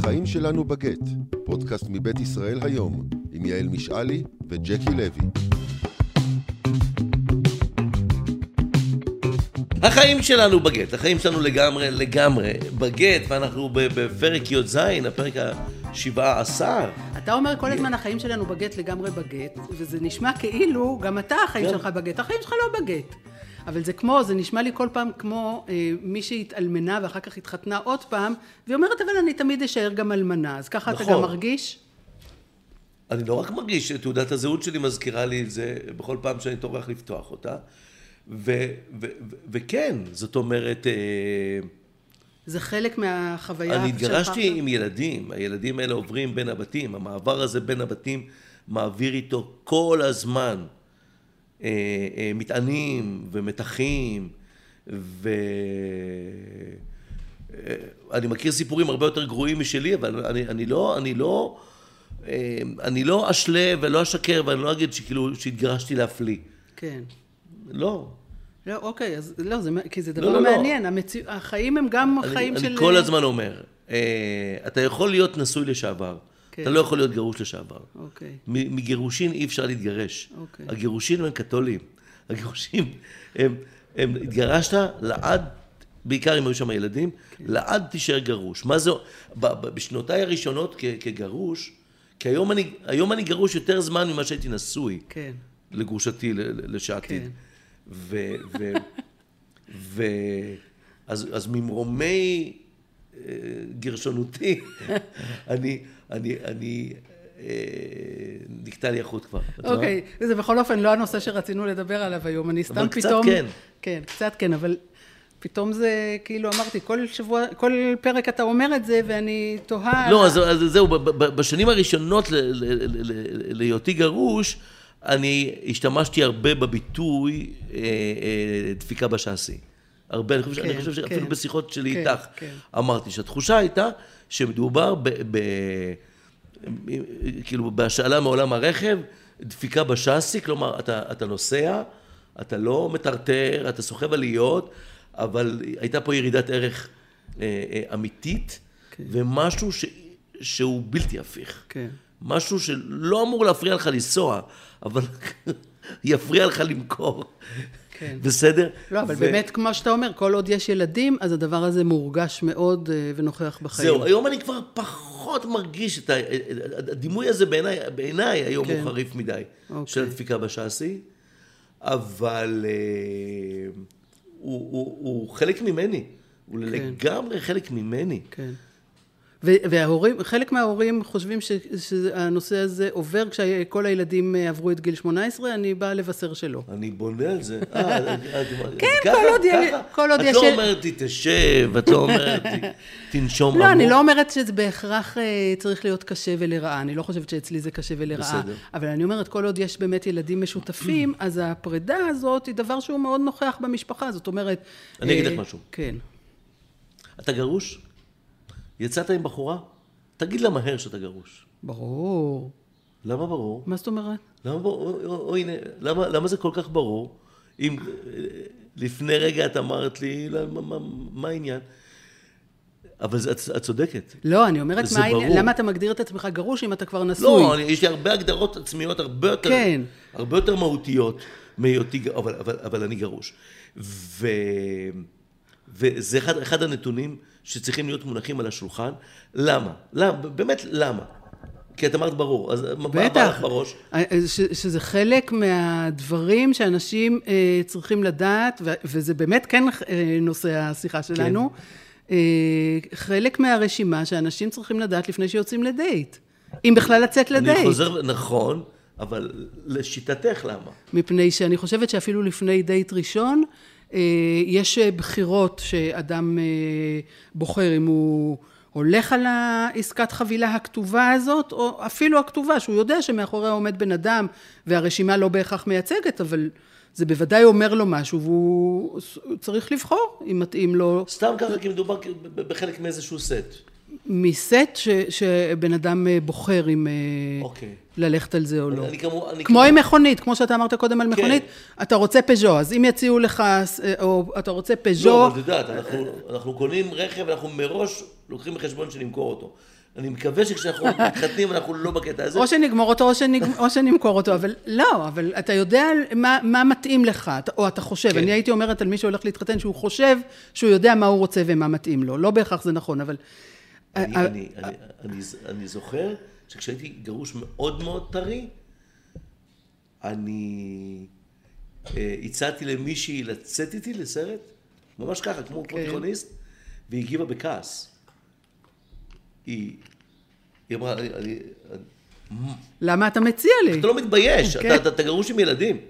החיים שלנו בגט, פודקאסט מבית ישראל היום, עם יעל משעלי וג'קי לוי. החיים שלנו בגט, החיים שלנו לגמרי לגמרי בגט, ואנחנו בפרק י"ז, הפרק השבעה עשר. אתה אומר כל הזמן החיים שלנו בגט לגמרי בגט, וזה נשמע כאילו גם אתה החיים. שלך בגט, החיים שלך לא בגט. אבל זה כמו, זה נשמע לי כל פעם כמו אה, מי שהתאלמנה ואחר כך התחתנה עוד פעם, והיא אומרת, אבל אני תמיד אשאר גם אלמנה, אז ככה אתה נכון. גם מרגיש? אני לא רק מרגיש שתעודת הזהות שלי מזכירה לי את זה בכל פעם שאני טורח לפתוח אותה. ו- ו- ו- וכן, זאת אומרת, אה, זה חלק מהחוויה אני שלך התגרשתי עכשיו? עם ילדים, הילדים האלה עוברים בין הבתים, המעבר הזה בין הבתים מעביר איתו כל הזמן מטענים ומתחים, ואני מכיר סיפורים הרבה יותר גרועים משלי, אבל אני, אני לא, אני לא, אה, אני לא אשלה ולא אשקר ואני לא אגיד שכאילו שהתגרשתי להפליא. כן. לא. לא, אוקיי, אז לא, זה, כי זה לא, דבר לא, לא. מעניין, המציא... החיים הם גם אני, חיים אני של... כל הזמן אומר, אה, אתה יכול להיות נשוי לשעבר, כן. אתה לא יכול להיות גרוש לשעבר. אוקיי. מגירושין אי אפשר להתגרש. אוקיי. הגירושין הם קתולים. הגירושין, הם, הם התגרשת לעד, בעיקר אם היו שם ילדים, כן. לעד תישאר גרוש. מה זה, בשנותיי הראשונות כ- כגרוש, כי היום אני, היום אני גרוש יותר זמן ממה שהייתי נשוי. כן. לגרושתי, ל- ל- לשעתיד. כן. ו... ו... ו... אז, אז ממרומי גרשנותי, אני, אני, אני, אה, נקטע לי החוט כבר. אוקיי, זה בכל אופן לא הנושא שרצינו לדבר עליו היום, אני סתם אבל קצת פתאום... כן. כן, קצת כן, אבל פתאום זה, כאילו אמרתי, כל שבוע, כל פרק אתה אומר את זה, ואני תוהה... לא, אז, אז זהו, בשנים הראשונות להיותי גרוש, אני השתמשתי הרבה בביטוי אה, אה, דפיקה בשאסי. הרבה, אני חושב, כן, אני חושב שאפילו כן. בשיחות שלי כן, איתך, כן. אמרתי שהתחושה הייתה שמדובר ב... ב כאילו בהשאלה מעולם הרכב, דפיקה בשאסי, כלומר אתה, אתה נוסע, אתה לא מטרטר, אתה סוחב עליות, אבל הייתה פה ירידת ערך אה, אה, אמיתית, כן. ומשהו ש, שהוא בלתי הפיך. כן. משהו שלא אמור להפריע לך לנסוע, אבל יפריע לך למכור. כן. בסדר? לא, אבל ו- באמת, כמו שאתה אומר, כל עוד יש ילדים, אז הדבר הזה מורגש מאוד אה, ונוכח בחיים. זהו, היום אני כבר פחות מרגיש את ה... הדימוי הזה בעיניי, בעיניי היום כן. הוא חריף מדי, אוקיי. של הדפיקה בשאסי, אבל אה, הוא, הוא, הוא חלק ממני, הוא לגמרי חלק ממני. כן. וההורים, חלק מההורים חושבים ש- שהנושא הזה עובר כשכל הילדים אה, עברו את גיל 18, אני באה לבשר שלא. אני בונה על זה. כן, כל עוד עוד את יש- לא אומרת לי תשב, את לא אומרת לי תנשום לא, אני עמוק. לא אומרת שזה בהכרח אה, צריך להיות קשה ולרעה, אני לא חושבת שאצלי זה קשה ולרעה. בסדר. אבל אני אומרת, כל עוד יש באמת ילדים משותפים, אז הפרידה הזאת היא דבר שהוא מאוד נוכח במשפחה, זאת אומרת... אני אגיד אה, לך משהו. כן. אתה גרוש? יצאת עם בחורה? תגיד לה מהר שאתה גרוש. ברור. למה ברור? מה זאת אומרת? למה ברור? או, או, הנה, למה, למה זה כל כך ברור? אם אה, לפני רגע את אמרת לי, למה, מה, מה העניין? אבל זה- את, את צודקת. לא, אני אומרת, מה העניין? למה אתה מגדיר את עצמך גרוש אם אתה כבר נשוי? לא, אני, יש לי הרבה הגדרות עצמיות הרבה יותר, כן. הרבה יותר מהותיות מהיותי, אבל, אבל, אבל אני גרוש. ו, וזה אחד, אחד הנתונים שצריכים להיות מונחים על השולחן. למה? למה? באמת למה? כי את אמרת ברור, אז מה בא. לך בראש? אה, ש, שזה חלק מהדברים שאנשים אה, צריכים לדעת, ו, וזה באמת כן אה, נושא השיחה שלנו, אה, חלק מהרשימה שאנשים צריכים לדעת לפני שיוצאים לדייט. אם בכלל לצאת לדייט. אני חוזר, נכון, אבל לשיטתך למה? מפני שאני חושבת שאפילו לפני דייט ראשון, אה, יש אה, בחירות שאדם אה, בוחר אם הוא הולך על העסקת חבילה הכתובה הזאת, או אפילו הכתובה, שהוא יודע שמאחוריה עומד בן אדם, והרשימה לא בהכרח מייצגת, אבל זה בוודאי אומר לו משהו, והוא צריך לבחור אם מתאים לו. סתם ככה, כי מדובר בחלק מאיזשהו סט. מסט ש, שבן אדם אה, בוחר אם אה, אוקיי. ללכת על זה או לא. אני כמו... אני כמו עם מכונית, כמו שאתה אמרת קודם על כן. מכונית, אתה רוצה פז'ו, אז אם יציעו לך, אה, או אתה רוצה פז'ו, לא, אבל את יודעת, אנחנו, אנחנו קונים רכב, אנחנו מראש לוקחים בחשבון שנמכור אותו. אני מקווה שכשאנחנו מתחתנים, אנחנו לא בקטע הזה. או שנגמור אותו או, שנג... או שנמכור אותו, אבל לא, אבל אתה יודע מה, מה מתאים לך, או אתה חושב. כן. אני הייתי אומרת על מי שהולך להתחתן שהוא חושב שהוא יודע מה הוא רוצה ומה מתאים לו. לא בהכרח זה נכון, אבל... אני, אה, אני, אני, זוכר שכשהייתי גרוש מאוד מאוד טרי, אני אה, הצעתי למישהי לצאת איתי לסרט, ממש ככה, כמו, כן. תיכוניסט, והיא הגיבה בכעס. היא, אמרה, אני, למה אתה מציע לי? אתה לא מתבייש, כן. אתה, גרוש עם ילדים.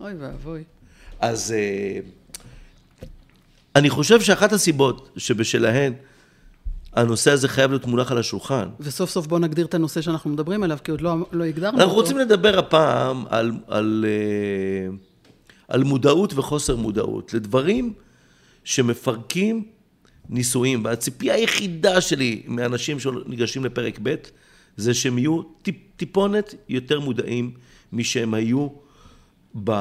אוי ואבוי. אז אה, אני חושב שאחת הסיבות שבשלהן הנושא הזה חייב להיות מונח על השולחן, וסוף סוף בוא נגדיר את הנושא שאנחנו מדברים עליו, כי עוד לא, לא הגדרנו אנחנו אותו. רוצים לדבר הפעם על, על, אה, על מודעות וחוסר מודעות לדברים שמפרקים נישואים. והציפייה היחידה שלי מאנשים שניגשים לפרק ב' זה שהם יהיו טיפ, טיפונת יותר מודעים משהם היו ב,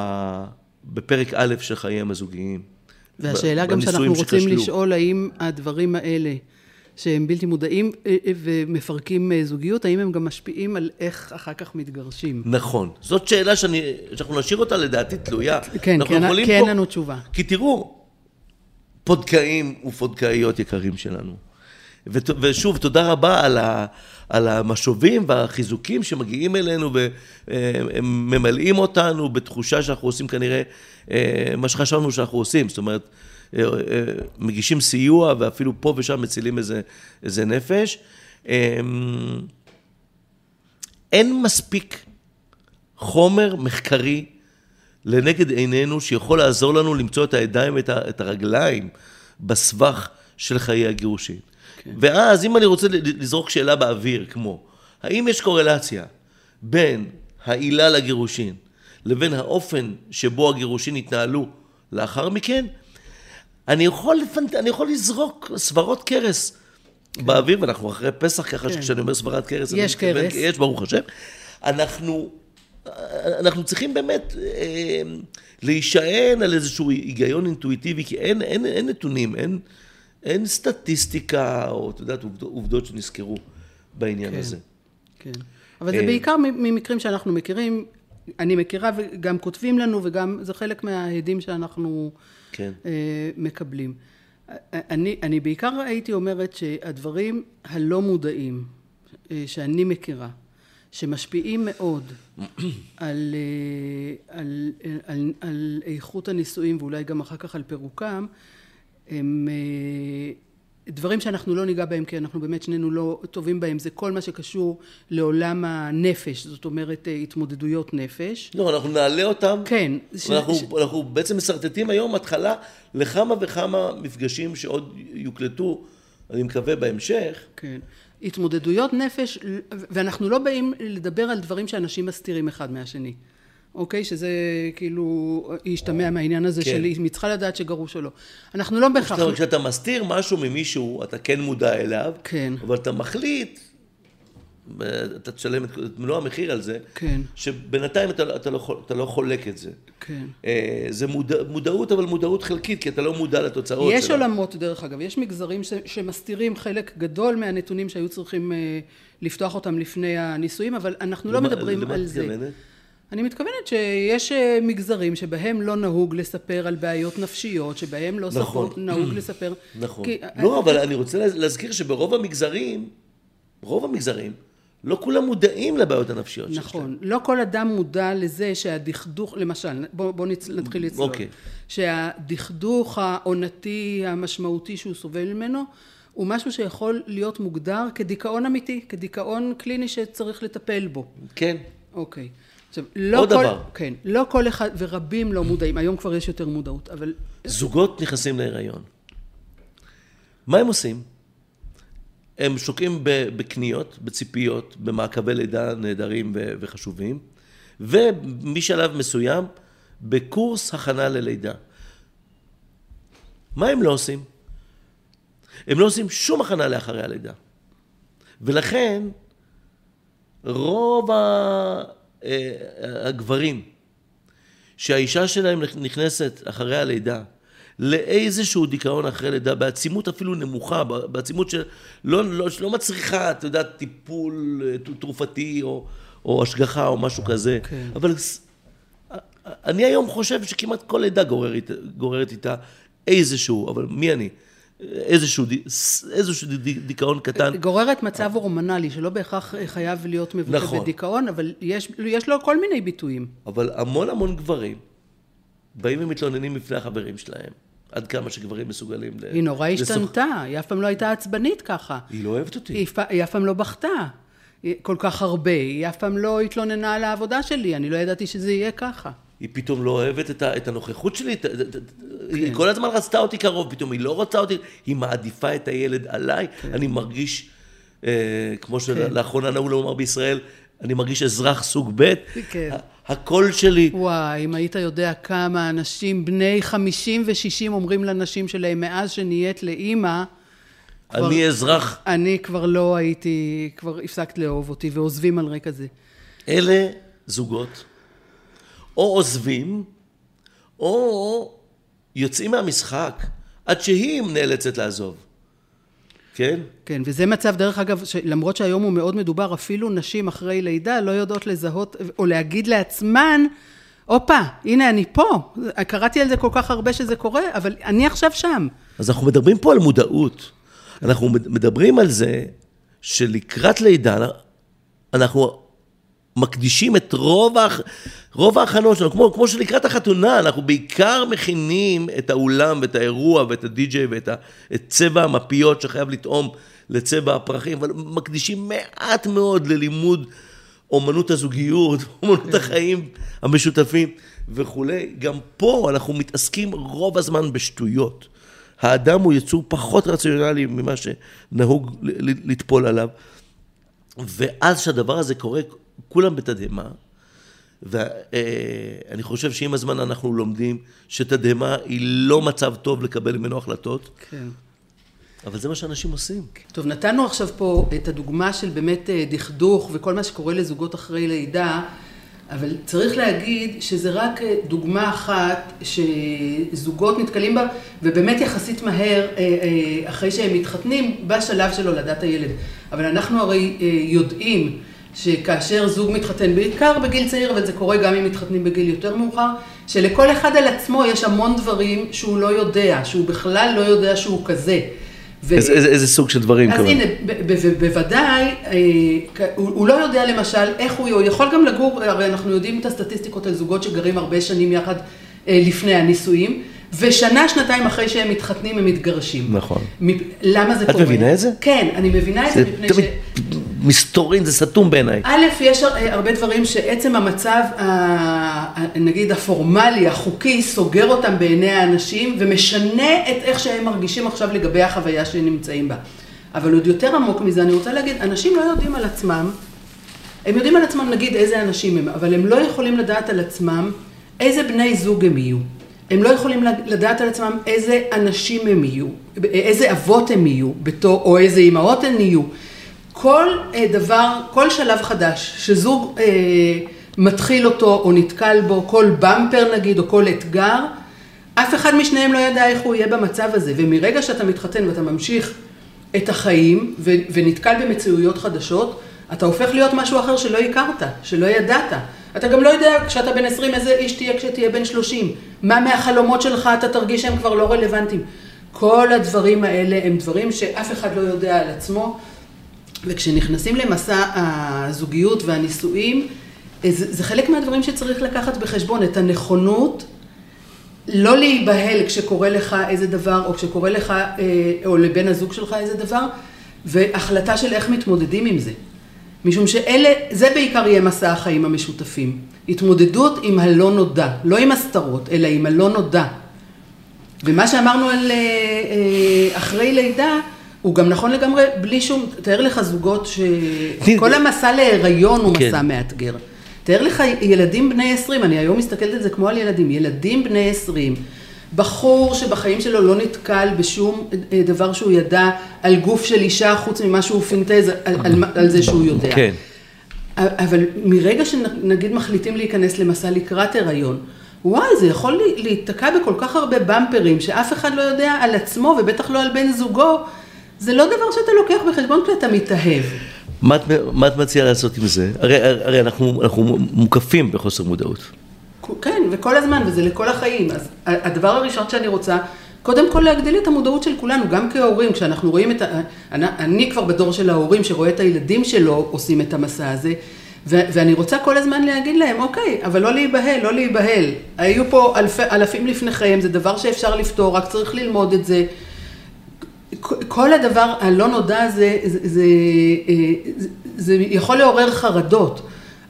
בפרק א' של חייהם הזוגיים. והשאלה ב- גם שאנחנו רוצים שכשלו. לשאול, האם הדברים האלה, שהם בלתי מודעים אה, אה, ומפרקים אה, זוגיות, האם הם גם משפיעים על איך אחר כך מתגרשים? נכון. זאת שאלה שאני, שאנחנו נשאיר אותה לדעתי תלויה. כן, כי אין- יכולים כי אין פה- לנו תשובה. כי תראו, פודקאים ופודקאיות יקרים שלנו. ושוב, תודה רבה על, ה, על המשובים והחיזוקים שמגיעים אלינו והם ממלאים אותנו בתחושה שאנחנו עושים כנראה אה, מה שחשבנו שאנחנו עושים. זאת אומרת, מגישים סיוע ואפילו פה ושם מצילים איזה, איזה נפש. אה, אין מספיק חומר מחקרי לנגד עינינו שיכול לעזור לנו למצוא את הידיים ואת הרגליים בסבך של חיי הגירושין. כן. ואז אם אני רוצה לזרוק שאלה באוויר, כמו, האם יש קורלציה בין העילה לגירושין לבין האופן שבו הגירושין התנהלו לאחר מכן? אני יכול, לפנט... אני יכול לזרוק סברות קרס באוויר, ואנחנו אחרי פסח, ככה כן. שכשאני אומר סברת קרס, יש מתכוון- קרס. יש, ברוך השם. אנחנו, אנחנו צריכים באמת אה, להישען על איזשהו היגיון אינטואיטיבי, כי אין, אין, אין נתונים, אין, אין סטטיסטיקה, או את יודעת, עובדות, עובדות שנזכרו בעניין כן. הזה. כן. אבל זה אה, בעיקר ממקרים שאנחנו מכירים, אני מכירה וגם כותבים לנו, וגם זה חלק מההדים שאנחנו כן. אה, מקבלים. אה, אני, אני בעיקר הייתי אומרת שהדברים הלא מודעים אה, שאני מכירה, שמשפיעים מאוד על, על, על, על, על איכות הנישואים ואולי גם אחר כך על פירוקם, הם דברים שאנחנו לא ניגע בהם כי אנחנו באמת שנינו לא טובים בהם, זה כל מה שקשור לעולם הנפש, זאת אומרת אה, התמודדויות נפש. לא, אנחנו נעלה אותם. כן. ש- אנחנו, ש- אנחנו בעצם משרטטים היום התחלה לכמה וכמה מפגשים שעוד יוקלטו, אני מקווה, בהמשך. כן. התמודדויות נפש, ואנחנו לא באים לדבר על דברים שאנשים מסתירים אחד מהשני. אוקיי? שזה כאילו ישתמע מהעניין הזה כן. של אם היא צריכה לדעת שגרוש או לא. אנחנו לא בהכרח... זאת כשאתה מסתיר משהו ממישהו, אתה כן מודע אליו, כן. אבל אתה מחליט, אתה תשלם את את מלוא המחיר על זה, כן. שבינתיים אתה, אתה, לא, אתה לא חולק את זה. כן. אה, זה מודע, מודעות, אבל מודעות חלקית, כי אתה לא מודע לתוצאות יש שלה. עולמות, דרך אגב, יש מגזרים ש, שמסתירים חלק גדול מהנתונים שהיו צריכים אה, לפתוח אותם לפני הנישואים, אבל אנחנו לא למה- מדברים למה על את זה. מתכוונת? אני מתכוונת שיש אה, מגזרים שבהם לא נהוג לספר על בעיות נפשיות, שבהם לא נכון. ספר, נהוג לספר. נכון. כי- לא, אבל אני רוצה להז- להזכיר שברוב המגזרים, רוב המגזרים, לא כולם מודעים לבעיות הנפשיות שלהם. נכון. לא כל אדם מודע לזה שהדכדוך, למשל, בוא, בוא. נתחיל לצלול. אוקיי. שהדכדוך העונתי המשמעותי שהוא סובל ממנו, הוא משהו שיכול להיות מוגדר כדיכאון אמיתי, כדיכאון קליני שצריך לטפל בו. כן. אוקיי. עכשיו, לא עוד כל... דבר. כן. לא כל אחד, ורבים לא מודעים, היום כבר יש יותר מודעות, אבל... זוגות נכנסים להיריון. מה הם עושים? הם שוקעים בקניות, בציפיות, במעקבי לידה נהדרים וחשובים, ומשלב מסוים, בקורס הכנה ללידה. מה הם לא עושים? הם לא עושים שום הכנה לאחרי הלידה. ולכן, רוב ה- הגברים שהאישה שלהם נכנסת אחרי הלידה לאיזשהו דיכאון אחרי לידה, בעצימות אפילו נמוכה, בעצימות שלא לא, שלא מצריכה, אתה יודע, טיפול אה, תרופתי או, או השגחה או משהו כזה, כן. אבל ס- אני היום חושב שכמעט כל לידה גוררת, גוררת איתה איזשהו, אבל מי אני? איזשהו, איזשהו די- דיכאון קטן. גוררת מצב הורמונלי, שלא בהכרח חייב להיות מבוטא נכון. בדיכאון, אבל יש, יש לו כל מיני ביטויים. אבל המון המון גברים באים ומתלוננים בפני החברים שלהם, עד כמה שגברים מסוגלים ל... היא נורא. השתנתה, היא אף פעם לא הייתה עצבנית ככה. היא לא אוהבת אותי. היא, אף- פעם לא בכתה כל כך הרבה, היא אף פעם לא התלוננה על העבודה שלי, אני לא ידעתי שזה יהיה ככה. היא פתאום לא אוהבת את, ה, את הנוכחות שלי, את, את, כן. היא כל הזמן רצתה אותי קרוב, פתאום היא לא רוצה אותי, היא מעדיפה את הילד עליי, כן. אני מרגיש, אה, כמו שלאחרונה נהוג לומר בישראל, אני מרגיש אזרח סוג ב', כן. הקול שלי, וואי, אם היית יודע כמה אנשים בני 50 ו-60 אומרים לנשים שלהם, מאז שנהיית לאימא, כבר- אני אזרח, אני כבר לא הייתי, כבר הפסקת לאהוב אותי, ועוזבים על רקע זה. אלה זוגות, או עוזבים, או יוצאים מהמשחק, עד שהיא נאלצת לעזוב, כן? כן, וזה מצב, דרך אגב, למרות שהיום הוא מאוד מדובר, אפילו נשים אחרי לידה לא יודעות לזהות או להגיד לעצמן, הופה, הנה אני פה. קראתי על זה כל כך הרבה שזה קורה, אבל אני עכשיו שם. אז אנחנו מדברים פה על מודעות. אנחנו מדברים על זה שלקראת לידה, אנחנו מקדישים את רוב, ההכ... רוב ההכנות שלנו, כמו, כמו שלקראת החתונה, אנחנו בעיקר מכינים את האולם ואת האירוע ואת הדי-ג'יי ואת ה... צבע המפיות שחייב לטעום לצבע הפרחים, אבל מקדישים מעט מאוד ללימוד אומנות הזוגיות, אומנות החיים המשותפים וכולי. גם פה אנחנו מתעסקים רוב הזמן בשטויות. האדם הוא יצור פחות רציונלי ממה שנהוג לטפול עליו. ואז שהדבר הזה קורה, כולם בתדהמה. ואני חושב שעם הזמן אנחנו לומדים שתדהמה היא לא מצב טוב לקבל ממנו החלטות, כן. אבל זה מה שאנשים עושים. טוב, נתנו עכשיו פה את הדוגמה של באמת אה, דכדוך וכל מה שקורה לזוגות אחרי לידה, אבל צריך להגיד שזה רק אה, דוגמה אחת שזוגות נתקלים בה, ובאמת יחסית מהר, אה, אחרי שהם מתחתנים, בשלב של הולדת הילד. אבל אנחנו הרי יודעים שכאשר זוג מתחתן, בעיקר בגיל צעיר, אבל זה קורה גם אם מתחתנים בגיל יותר מאוחר, שלכל אחד על עצמו יש המון דברים שהוא לא יודע, שהוא בכלל לא יודע שהוא כזה. ו- איזה, איזה, איזה סוג של דברים אז קורה? הנה, ב- ב- בוודאי, אה, הוא הוא לא יודע למשל איך הוא, הוא יכול גם לגור, הרי אנחנו יודעים את הסטטיסטיקות על זוגות שגרים הרבה שנים יחד אה, לפני הנישואים, ושנה, שנתיים אחרי שהם מתחתנים הם מתגרשים. נכון. מפ- למה זה את קורה? מבינה את זה? כן, אני מבינה את זה זה מפני תמיד ש... מסתורין, זה סתום בעיניי. א', יש אה, הרבה דברים שעצם המצב, נגיד הפורמלי, החוקי, סוגר אותם בעיני האנשים ומשנה את איך שהם מרגישים עכשיו לגבי החוויה שהם נמצאים בה. אבל עוד יותר עמוק מזה, אני רוצה להגיד, אנשים לא יודעים על עצמם, הם יודעים על עצמם נגיד איזה אנשים הם, אבל הם לא יכולים לדעת על עצמם איזה בני זוג הם יהיו. הם לא יכולים לדעת על עצמם איזה אנשים הם יהיו, איזה אבות הם יהיו, בתור, או איזה אימהות הן יהיו. כל אה, דבר, כל שלב חדש שזוג אה, מתחיל אותו או נתקל בו, כל במפר נגיד, או כל אתגר, אף אחד משניהם לא ידע איך הוא יהיה במצב הזה. ומרגע שאתה מתחתן ואתה ממשיך את החיים ו- ונתקל במציאויות חדשות, אתה הופך להיות משהו אחר שלא הכרת, שלא ידעת. אתה גם לא יודע כשאתה בן 20 איזה איש תהיה כשתהיה בן 30. מה מהחלומות שלך אתה תרגיש שהם כבר לא רלוונטיים. כל הדברים האלה הם דברים שאף אחד לא יודע על עצמו. וכשנכנסים למסע הזוגיות והנישואים, זה, זה חלק מהדברים שצריך לקחת בחשבון, את הנכונות לא להיבהל כשקורה לך איזה דבר, או כשקורה לך, אה, או לבן הזוג שלך איזה דבר, והחלטה של איך מתמודדים עם זה. משום שאלה, זה בעיקר יהיה מסע החיים המשותפים. התמודדות עם הלא נודע, לא עם הסתרות, אלא עם הלא נודע. ומה שאמרנו על אה, אה, אחרי לידה, הוא גם נכון לגמרי, בלי שום, תאר לך זוגות שכל המסע להיריון הוא כן. מסע מאתגר. תאר לך ילדים בני 20, אני היום מסתכלת על זה כמו על ילדים, ילדים בני 20, בחור שבחיים שלו לא נתקל בשום אה, דבר שהוא ידע על גוף של אישה חוץ ממה שהוא פינטז על, על, על זה שהוא יודע. כן. אבל מרגע שנגיד מחליטים להיכנס למסע לקראת הריון, וואי, זה יכול להיתקע בכל כך הרבה במפרים שאף אחד לא יודע על עצמו ובטח לא על בן זוגו. זה לא דבר שאתה לוקח בחשבון כשאתה מתאהב. מה את, מה את מציעה לעשות עם זה? הרי, הרי אנחנו, אנחנו מוקפים בחוסר מודעות. כן, וכל הזמן, וזה לכל החיים. אז הדבר הראשון שאני רוצה, קודם כל להגדיל את המודעות של כולנו, גם כהורים, כשאנחנו רואים את ה... אני, אני כבר בדור של ההורים שרואה את הילדים שלו עושים את המסע הזה, ו- ואני רוצה כל הזמן להגיד להם, אוקיי, אבל לא להיבהל, לא להיבהל. היו פה אלפי, אלפים לפניכם, זה דבר שאפשר לפתור, רק צריך ללמוד את זה. כל הדבר הלא נודע הזה, זה, זה, זה, זה יכול לעורר חרדות.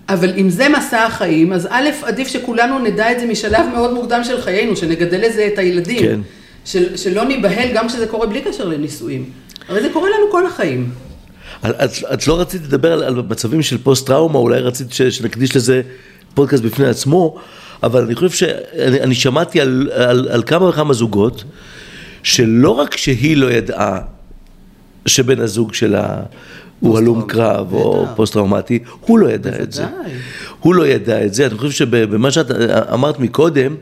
אבל אם זה מסע החיים, אז א', עדיף שכולנו נדע את זה משלב מאוד מוקדם של חיינו, שנגדל לזה את הילדים. כן. של, שלא ניבהל גם כשזה קורה בלי קשר לנישואים. הרי זה קורה לנו כל החיים. את, את לא רצית לדבר על, על מצבים של פוסט-טראומה, אולי רצית ש, שנקדיש לזה פודקאסט בפני עצמו, אבל אני חושב שאני שמעתי על, על, על כמה וכמה זוגות, שלא רק שהיא לא ידעה שבן הזוג שלה הוא הלום קרב או פוסט-טראומטי, הוא לא ידע את זה. הוא לא ידע את זה. אני חושב שבמה שאת אמרת מקודם,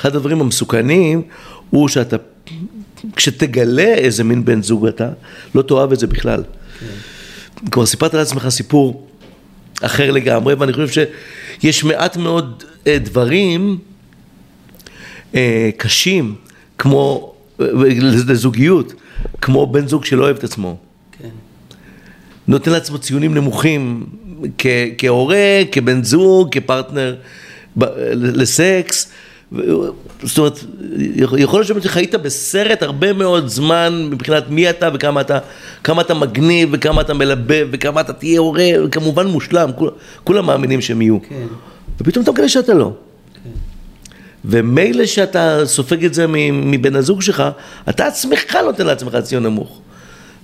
אחד הדברים המסוכנים הוא שאתה, כשתגלה איזה מין בן זוג אתה, לא תאהב את זה בכלל. כן. כבר סיפרת לעצמך סיפור אחר לגמרי, ואני חושב שיש מעט מאוד אה, דברים אה, קשים, כמו, אה, לזוגיות, כמו בן זוג שלא אוהב את עצמו. כן. נותן לעצמו ציונים נמוכים כהורה, כבן זוג, כפרטנר לסקס. זאת אומרת, יכול להיות שבאמת חיית בסרט הרבה מאוד זמן מבחינת מי אתה וכמה אתה, כמה אתה מגניב וכמה אתה מלבב וכמה אתה תהיה הורה, כמובן מושלם, כול, כולם מאמינים שהם יהיו. כן. ופתאום אתה מגלה שאתה לא. ומילא שאתה סופג את זה מבן הזוג שלך, אתה עצמך נותן לעצמך ציון נמוך.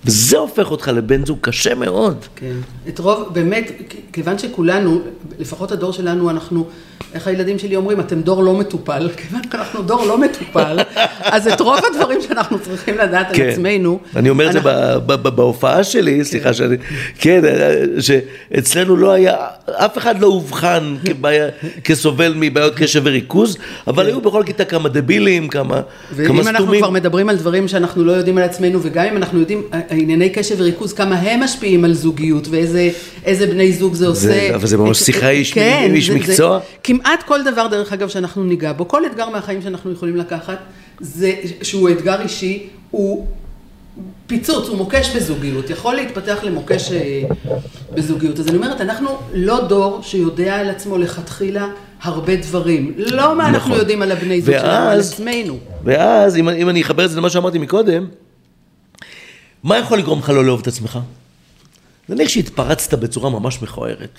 וזה הופך אותך לבן זוג קשה מאוד. כן. את רוב, באמת, כיוון שכולנו, לפחות הדור שלנו, אנחנו, איך הילדים שלי אומרים, אתם דור לא מטופל, כיוון שאנחנו דור לא מטופל, אז את רוב הדברים שאנחנו צריכים לדעת כן. על עצמנו. אני אומר אנחנו... את זה בהופעה שלי, כן. סליחה שאני, כן, שאצלנו לא היה, אף אחד לא אובחן כסובל מבעיות קשב וריכוז, אבל היו בכל כיתה כמה דבילים, כמה, כמה סתומים. ואם אנחנו כבר מדברים על דברים שאנחנו לא יודעים על עצמנו, וגם אם אנחנו יודעים... ענייני קשב וריכוז, כמה הם משפיעים על זוגיות ואיזה בני זוג זה עושה. זה, אבל זה ממש שיחה איש, כן, איש זה, מקצוע. זה, כמעט כל דבר, דרך אגב, שאנחנו ניגע בו, כל אתגר מהחיים שאנחנו יכולים לקחת, זה שהוא אתגר אישי, הוא פיצוץ, הוא מוקש בזוגיות, יכול להתפתח למוקש אה, בזוגיות. אז אני אומרת, אנחנו לא דור שיודע על עצמו לכתחילה הרבה דברים. לא מה נכון. אנחנו יודעים על הבני זוג שלנו, על עצמנו. ואז, אם, אם אני אחבר את זה למה שאמרתי מקודם, מה יכול לגרום לך לא לאהוב את עצמך? נניח שהתפרצת בצורה ממש מכוערת.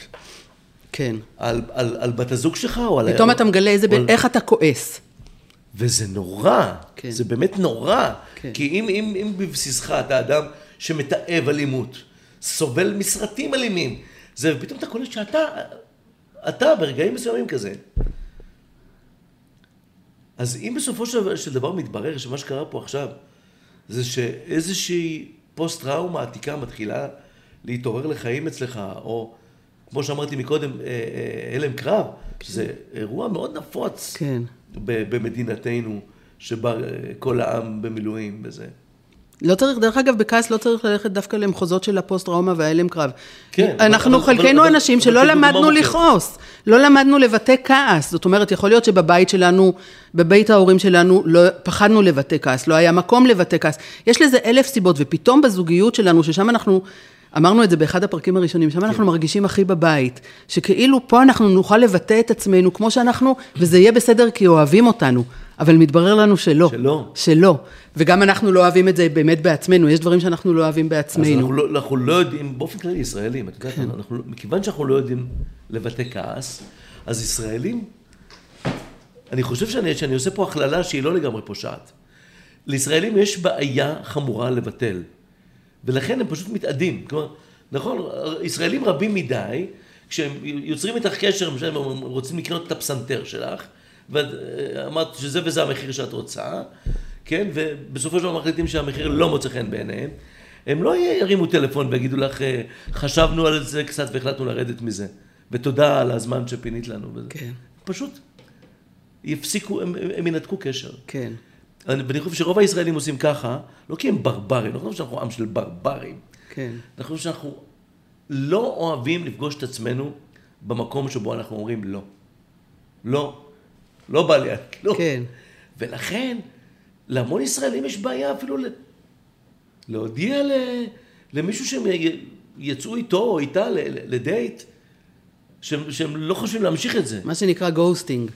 כן. על, על, על בת הזוג שלך או על... פתאום אתה מגלה איזה, על... איך אתה כועס. וזה נורא, כן. זה באמת נורא. כן. כי אם, אם, אם בבסיסך אתה אדם שמתעב אלימות, סובל מסרטים אלימים, זה, ופתאום אתה קולט שאתה, אתה ברגעים מסוימים כזה. אז אם בסופו של דבר מתברר שמה שקרה פה עכשיו, זה שאיזושהי פוסט-טראומה עתיקה מתחילה להתעורר לחיים אצלך, או כמו שאמרתי מקודם, אה, אה, הלם קרב, שזה אירוע מאוד נפוץ כן. במדינתנו, שבה כל העם במילואים וזה. לא צריך, דרך אגב, בכעס לא צריך ללכת דווקא למחוזות של הפוסט-טראומה וההלם קרב. כן. אנחנו אבל, חלקנו אבל, אנשים אבל, שלא למדנו לכעוס, לא למדנו לבטא כעס. זאת אומרת, יכול להיות שבבית שלנו, בבית ההורים שלנו, לא, פחדנו לבטא כעס, לא היה מקום לבטא כעס. יש לזה אלף סיבות, ופתאום בזוגיות שלנו, ששם אנחנו... אמרנו את זה באחד הפרקים הראשונים, שם כן. אנחנו מרגישים הכי בבית, שכאילו פה אנחנו נוכל לבטא את עצמנו כמו שאנחנו, וזה יהיה בסדר כי אוהבים אותנו. אבל מתברר לנו שלא. שלא. שלא. וגם אנחנו לא אוהבים את זה באמת בעצמנו, יש דברים שאנחנו לא אוהבים בעצמנו. אז אנחנו לא, אנחנו לא יודעים, באופן כללי ישראלים, את יודעת, כן. אנחנו, מכיוון שאנחנו לא יודעים לבטא כעס, אז ישראלים, אני חושב שאני, שאני עושה פה הכללה שהיא לא לגמרי פושעת. לישראלים יש בעיה חמורה לבטל, ולכן הם פשוט מתאדים. כלומר, נכון, ישראלים רבים מדי, כשהם יוצרים איתך קשר, הם רוצים לקנות את הפסנתר שלך, ואת אה, שזה וזה המחיר שאת רוצה, כן? ובסופו של דבר מחליטים שהמחיר לא מוצא חן בעיניהם. הם לא ירימו טלפון ויגידו לך, אה, חשבנו על זה קצת והחלטנו לרדת מזה. ותודה על הזמן שפינית לנו. כן. פשוט יפסיקו, הם, הם ינתקו קשר. כן. אני- ואני חושב שרוב הישראלים עושים ככה, לא כי הם ברברים, לא חושב שאנחנו עם של ברברים. כן. אני חושב שאנחנו לא אוהבים לפגוש את עצמנו במקום שבו אנחנו אומרים לא. לא. לא בא לי, לא. כן. ולכן, להמון ישראלים יש בעיה אפילו ל... להודיע ל... למישהו שהם. יצאו איתו או איתה לדייט, שהם, שהם לא חושבים להמשיך את זה. מה שנקרא ghosting.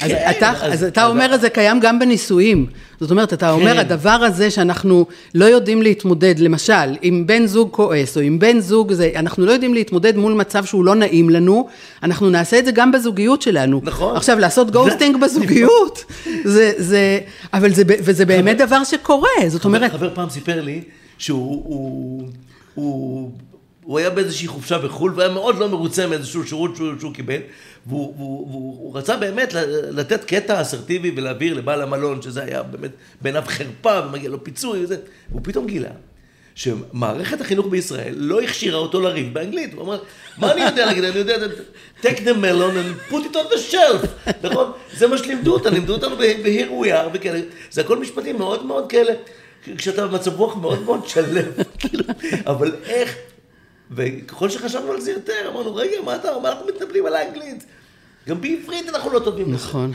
אז כן, אתה, אז- אז אתה אז- אומר את זה קיים גם בנישואים. זאת אומרת, אתה אומר, כן. הדבר הזה שאנחנו לא יודעים להתמודד, למשל, אם בן זוג כועס, או אם בן זוג זה, אנחנו לא יודעים להתמודד מול מצב שהוא לא נעים לנו, אנחנו נעשה את זה גם בזוגיות שלנו. נכון. עכשיו, לעשות ghosting בזוגיות, זה, זה, אבל זה, וזה באמת דבר שקורה, זאת אומרת, חבר, חבר פעם סיפר לי שהוא הוא, הוא, הוא היה באיזושהי חופשה בחו"ל והיה מאוד לא מרוצה מאיזשהו שירות שהוא, שהוא קיבל והוא, והוא, והוא, הוא רצה באמת לתת קטע אסרטיבי ולהעביר לבעל המלון שזה היה באמת בעיניו חרפה ומגיע לו פיצוי וזה והוא פתאום גילה שמערכת החינוך בישראל לא הכשירה אותו לריב באנגלית. הוא אמר, מה אני יודע להגיד? אני יודע, take the melon and put it on the shelf, נכון? זה מה שלימדו אותנו, לימדו אותנו ב-here we are וכאלה. זה הכל משפטים מאוד מאוד כאלה, כשאתה במצב רוח מאוד מאוד שלם, כאילו, אבל איך? וככל שחשבנו על זה יותר, אמרנו, רגע, מה אתה, מה אנחנו מתנפלים על האנגלית? גם בעברית אנחנו לא טובים. בזה." נכון.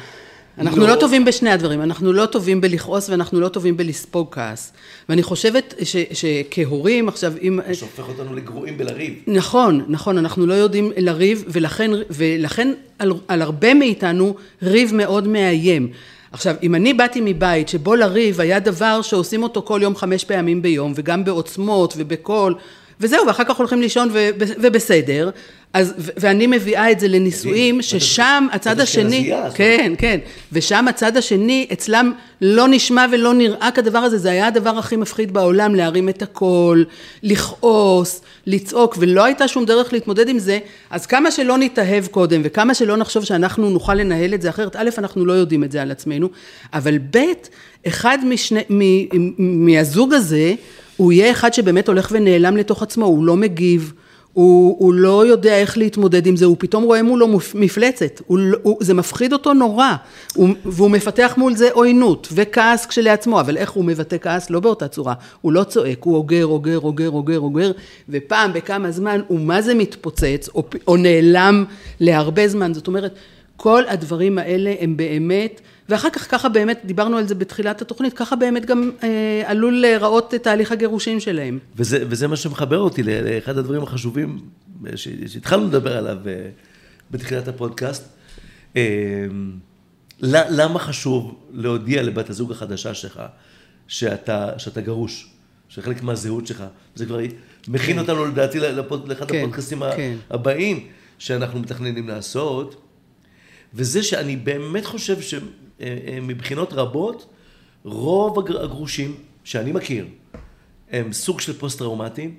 אנחנו לא טובים בשני הדברים, אנחנו לא טובים בלכעוס ואנחנו לא טובים בלספוג כעס. ואני חושבת ש, שכהורים, עכשיו, אם... מה שהופך אותנו לגרועים בלריב. נכון, נכון, אנחנו לא יודעים לריב, ולכן, ולכן על, על הרבה מאיתנו ריב מאוד מאיים. עכשיו, אם אני באתי מבית שבו לריב היה דבר שעושים אותו כל יום חמש פעמים ביום, וגם בעוצמות ובקול, וזהו, ואחר כך הולכים לישון וב- ובסדר, אז, ו- ואני מביאה את זה לנישואים. ששם הצד השני, כן, כן, ושם הצד השני, אצלם לא נשמע ולא נראה כדבר הזה, זה היה הדבר הכי מפחיד בעולם, להרים את הקול, לכעוס, לצעוק, ולא הייתה שום דרך להתמודד עם זה, אז כמה שלא נתאהב קודם, וכמה שלא נחשוב שאנחנו נוכל לנהל את זה אחרת, א', אנחנו לא יודעים את זה על עצמנו, אבל ב', אחד משני, מ, מ, מהזוג הזה, הוא יהיה אחד שבאמת הולך ונעלם לתוך עצמו, הוא לא מגיב, הוא, הוא לא יודע איך להתמודד עם זה, הוא פתאום רואה מולו מפ- מפלצת, הוא, הוא, זה מפחיד אותו נורא, הוא, והוא מפתח מול זה עוינות וכעס כשלעצמו, אבל איך הוא מבטא כעס? לא באותה צורה, הוא לא צועק, הוא אוגר, אוגר, אוגר, אוגר, אוגר, ופעם בכמה זמן הוא מה זה מתפוצץ, או, או נעלם להרבה זמן, זאת אומרת, כל הדברים האלה הם באמת, ואחר כך ככה באמת, דיברנו על זה בתחילת התוכנית, ככה באמת גם אה, עלול להיראות תהליך הגירושים שלהם. וזה, וזה מה שמחבר אותי לאחד הדברים החשובים ש- שהתחלנו לדבר עליו אה, בתחילת הפודקאסט. אה, למה חשוב להודיע לבת הזוג החדשה שלך שאתה, שאתה גרוש, שחלק מהזהות שלך, זה כבר מכין אותנו לדעתי לאחד כן, הפודקאסטים כן. הבאים שאנחנו מתכננים לעשות, וזה שאני באמת חושב שמבחינות רבות, רוב הגר- הגרושים שאני מכיר, הם סוג של פוסט-טראומטיים,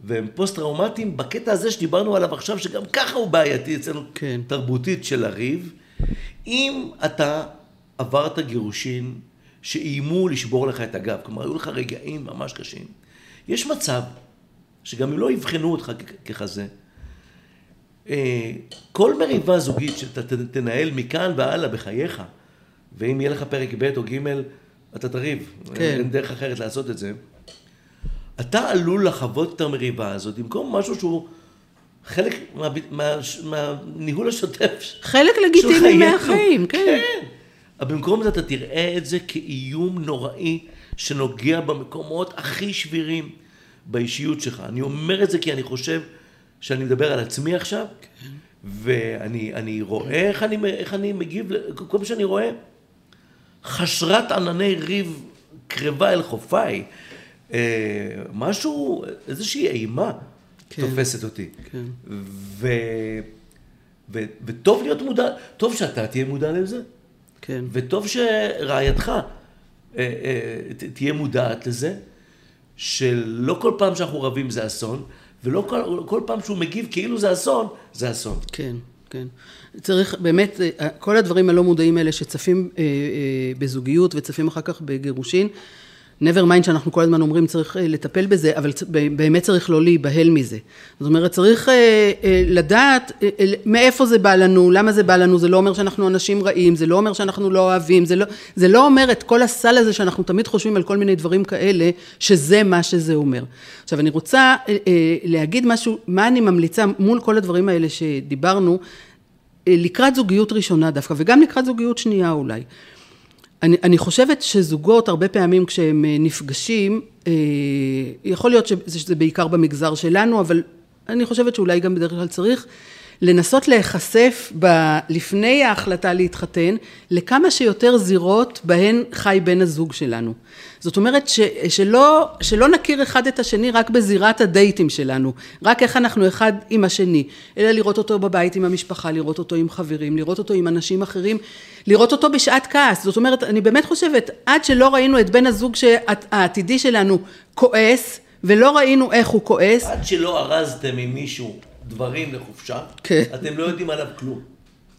והם פוסט-טראומטיים בקטע הזה שדיברנו עליו עכשיו, שגם ככה הוא בעייתי אצלנו, כן. תרבותית של הריב. אם אתה עברת גירושין שאיימו לשבור לך את הגב, כלומר, היו לך רגעים ממש קשים, יש מצב שגם אם לא יבחנו אותך ככזה, אה, כל מריבה זוגית שאתה תנהל מכאן והלאה בחייך, ואם יהיה לך פרק ב' או ג', אתה תריב. כן. אין דרך אחרת לעשות את זה. אתה עלול לחוות את המריבה הזאת במקום משהו שהוא חלק מה, מה, מהניהול השוטף. חלק לגיטימי. מהחיים, כן. כן. אבל במקום זה אתה תראה את זה כאיום נוראי שנוגע במקומות הכי שבירים באישיות שלך. אני אומר את זה כי אני חושב שאני מדבר על עצמי עכשיו, ואני אני רואה איך אני, איך אני מגיב, כל פעם שאני רואה חשרת ענני ריב קרבה אל חופיי, אה, משהו, איזושהי אימה כן. תופסת אותי. כן. ו... ו... וטוב להיות מודע, טוב שאתה תהיה מודע לזה, כן. וטוב שרעייתך אה, אה, ת- תהיה מודעת לזה, שלא כל פעם שאנחנו רבים זה אסון, ולא כל, כל פעם שהוא מגיב כאילו זה אסון, זה אסון. כן. כן. צריך באמת, אה, כל הדברים הלא מודעים האלה שצפים אה, אה, בזוגיות וצפים אחר כך בגירושין, never mind שאנחנו כל הזמן אומרים צריך לטפל בזה, אבל באמת צריך לא להיבהל מזה. זאת אומרת, צריך לדעת מאיפה זה בא לנו, למה זה בא לנו, זה לא אומר שאנחנו אנשים רעים, זה לא אומר שאנחנו לא אוהבים, זה לא, זה לא אומר את כל הסל הזה שאנחנו תמיד חושבים על כל מיני דברים כאלה, שזה מה שזה אומר. עכשיו, אני רוצה להגיד משהו, מה אני ממליצה מול כל הדברים האלה שדיברנו, לקראת זוגיות ראשונה דווקא, וגם לקראת זוגיות שנייה אולי. אני, אני חושבת שזוגות הרבה פעמים כשהם אה, נפגשים, אה, יכול להיות שזה, שזה בעיקר במגזר שלנו, אבל אני חושבת שאולי גם בדרך כלל צריך לנסות להיחשף ב, לפני ההחלטה להתחתן לכמה שיותר זירות בהן חי בן הזוג שלנו. זאת אומרת ש, שלא, שלא נכיר אחד את השני רק בזירת הדייטים שלנו, רק איך אנחנו אחד עם השני, אלא לראות אותו בבית עם המשפחה, לראות אותו עם חברים, לראות אותו עם אנשים אחרים, לראות אותו בשעת כעס. זאת אומרת, אני באמת חושבת, עד שלא ראינו את בן הזוג העתידי שלנו כועס, ולא ראינו איך הוא כועס. עד שלא ארזתם עם מישהו דברים לחופשה, כן. אתם לא יודעים עליו כלום.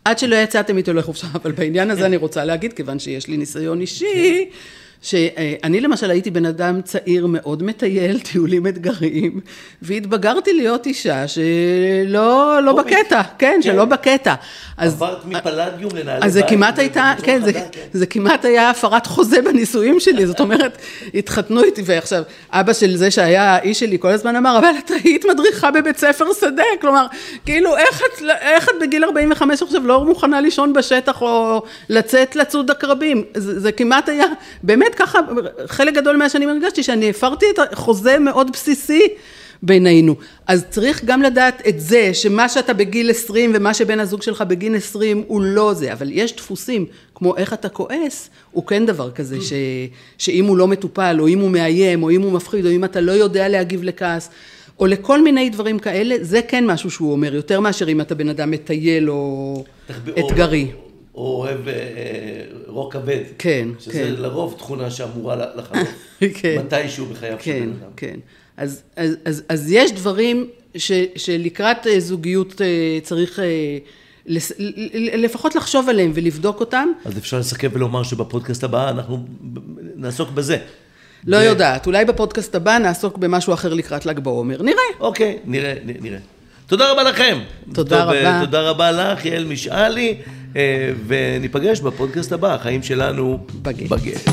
עד שלא יצאתם איתו לחופשה, אבל בעניין הזה אני רוצה להגיד, כיוון שיש לי ניסיון אישי, שאני למשל הייתי בן אדם צעיר מאוד מטייל, טיולים אתגריים, והתבגרתי להיות אישה שלא לא בקטע, כן, כן, שלא בקטע. עברת מפלדיום לנעלי אז זה כמעט הייתה, כן, זה, כן, זה כמעט היה הפרת חוזה בנישואים שלי, זאת אומרת, התחתנו איתי, ועכשיו, אבא של זה שהיה האיש שלי כל הזמן אמר, אבל את היית מדריכה בבית ספר שדה, כלומר, כאילו, איך את, איך את בגיל 45 עכשיו לא מוכנה לישון בשטח, או לצאת לצוד עקרבים? זה, זה כמעט היה, באמת, באמת ככה, חלק גדול מהשנים הרגשתי שאני הפרתי את החוזה מאוד בסיסי בינינו. אז צריך גם לדעת את זה, שמה שאתה בגיל 20 ומה שבן הזוג שלך בגיל 20 הוא לא זה, אבל יש דפוסים, כמו איך אתה כועס, הוא כן דבר כזה, ש, שאם הוא לא מטופל, או אם הוא מאיים, או אם הוא מפחיד, או אם אתה לא יודע להגיב לכעס, או לכל מיני דברים כאלה, זה כן משהו שהוא אומר, יותר מאשר אם אתה בן אדם מטייל או אתגרי. או... או אוהב אה, רוק כבד. כן, שזה כן. שזה לרוב תכונה שאמורה לחלוף. כן. מתישהו בחייו כן, של בן אדם. כן, אז, אז, אז, אז יש דברים ש, שלקראת אה, זוגיות אה, צריך... לפחות לחשוב עליהם ולבדוק אותם. אז אפשר לסכם ולומר שבפודקאסט הבא אנחנו נעסוק בזה. לא ו... יודעת, אולי בפודקאסט הבא נעסוק במשהו אחר לקראת ל"ג בעומר. נראה. אוקיי, נראה, נראה. תודה רבה לכם. תודה טוב, רבה. תודה רבה לך, יעל משאלי. אה, וניפגש בפודקאסט הבא, החיים שלנו בגט.